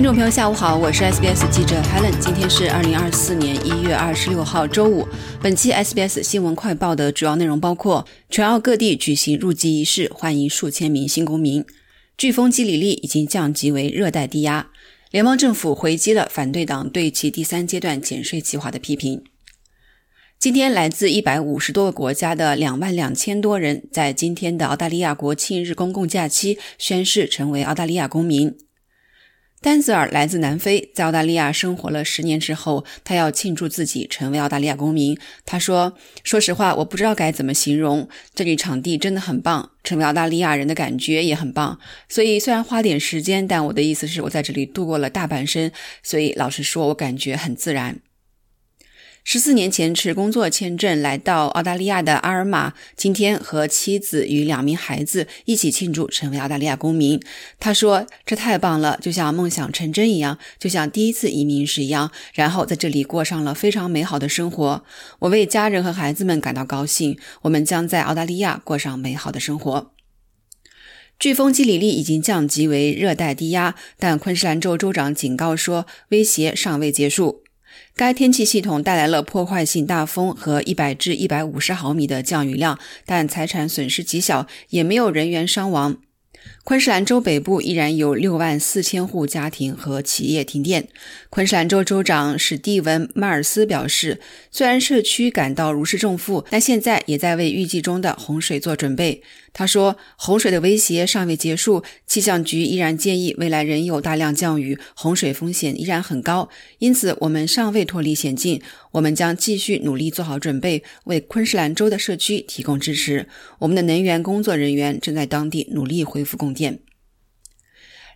听众朋友，下午好，我是 SBS 记者 Helen。今天是二零二四年一月二十六号，周五。本期 SBS 新闻快报的主要内容包括：全澳各地举行入籍仪式，欢迎数千名新公民；飓风基里利已经降级为热带低压；联邦政府回击了反对党对其第三阶段减税计划的批评。今天，来自一百五十多个国家的两万两千多人，在今天的澳大利亚国庆日公共假期宣誓成为澳大利亚公民。丹泽尔来自南非，在澳大利亚生活了十年之后，他要庆祝自己成为澳大利亚公民。他说：“说实话，我不知道该怎么形容，这里场地真的很棒，成为澳大利亚人的感觉也很棒。所以虽然花点时间，但我的意思是我在这里度过了大半生，所以老实说，我感觉很自然。”十四年前持工作签证来到澳大利亚的阿尔玛，今天和妻子与两名孩子一起庆祝成为澳大利亚公民。他说：“这太棒了，就像梦想成真一样，就像第一次移民时一样，然后在这里过上了非常美好的生活。我为家人和孩子们感到高兴。我们将在澳大利亚过上美好的生活。”飓风基里利已经降级为热带低压，但昆士兰州州长警告说，威胁尚未结束。该天气系统带来了破坏性大风和一百至一百五十毫米的降雨量，但财产损失极小，也没有人员伤亡。昆士兰州北部依然有六万四千户家庭和企业停电。昆士兰州州长史蒂文·迈尔斯表示，虽然社区感到如释重负，但现在也在为预计中的洪水做准备。他说：“洪水的威胁尚未结束，气象局依然建议未来仍有大量降雨，洪水风险依然很高。因此，我们尚未脱离险境。我们将继续努力做好准备，为昆士兰州的社区提供支持。我们的能源工作人员正在当地努力恢复供电。”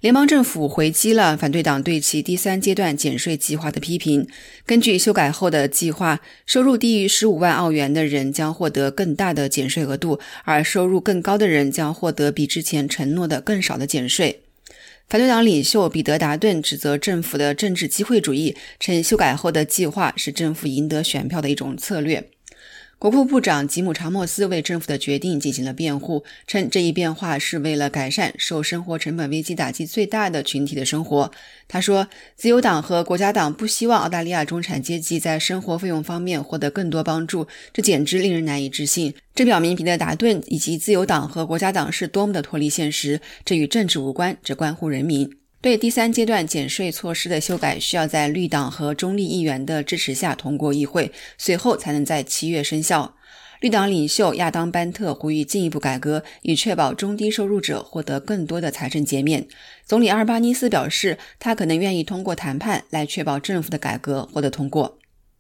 联邦政府回击了反对党对其第三阶段减税计划的批评。根据修改后的计划，收入低于十五万澳元的人将获得更大的减税额度，而收入更高的人将获得比之前承诺的更少的减税。反对党领袖彼得·达顿指责政府的政治机会主义，称修改后的计划是政府赢得选票的一种策略。国库部长吉姆·查莫斯为政府的决定进行了辩护，称这一变化是为了改善受生活成本危机打击最大的群体的生活。他说：“自由党和国家党不希望澳大利亚中产阶级在生活费用方面获得更多帮助，这简直令人难以置信。这表明彼得·达顿以及自由党和国家党是多么的脱离现实。这与政治无关，这关乎人民。”对第三阶段减税措施的修改，需要在绿党和中立议员的支持下通过议会，随后才能在七月生效。绿党领袖亚当·班特呼吁进一步改革，以确保中低收入者获得更多的财政减免。总理阿尔巴尼斯表示，他可能愿意通过谈判来确保政府的改革获得通过。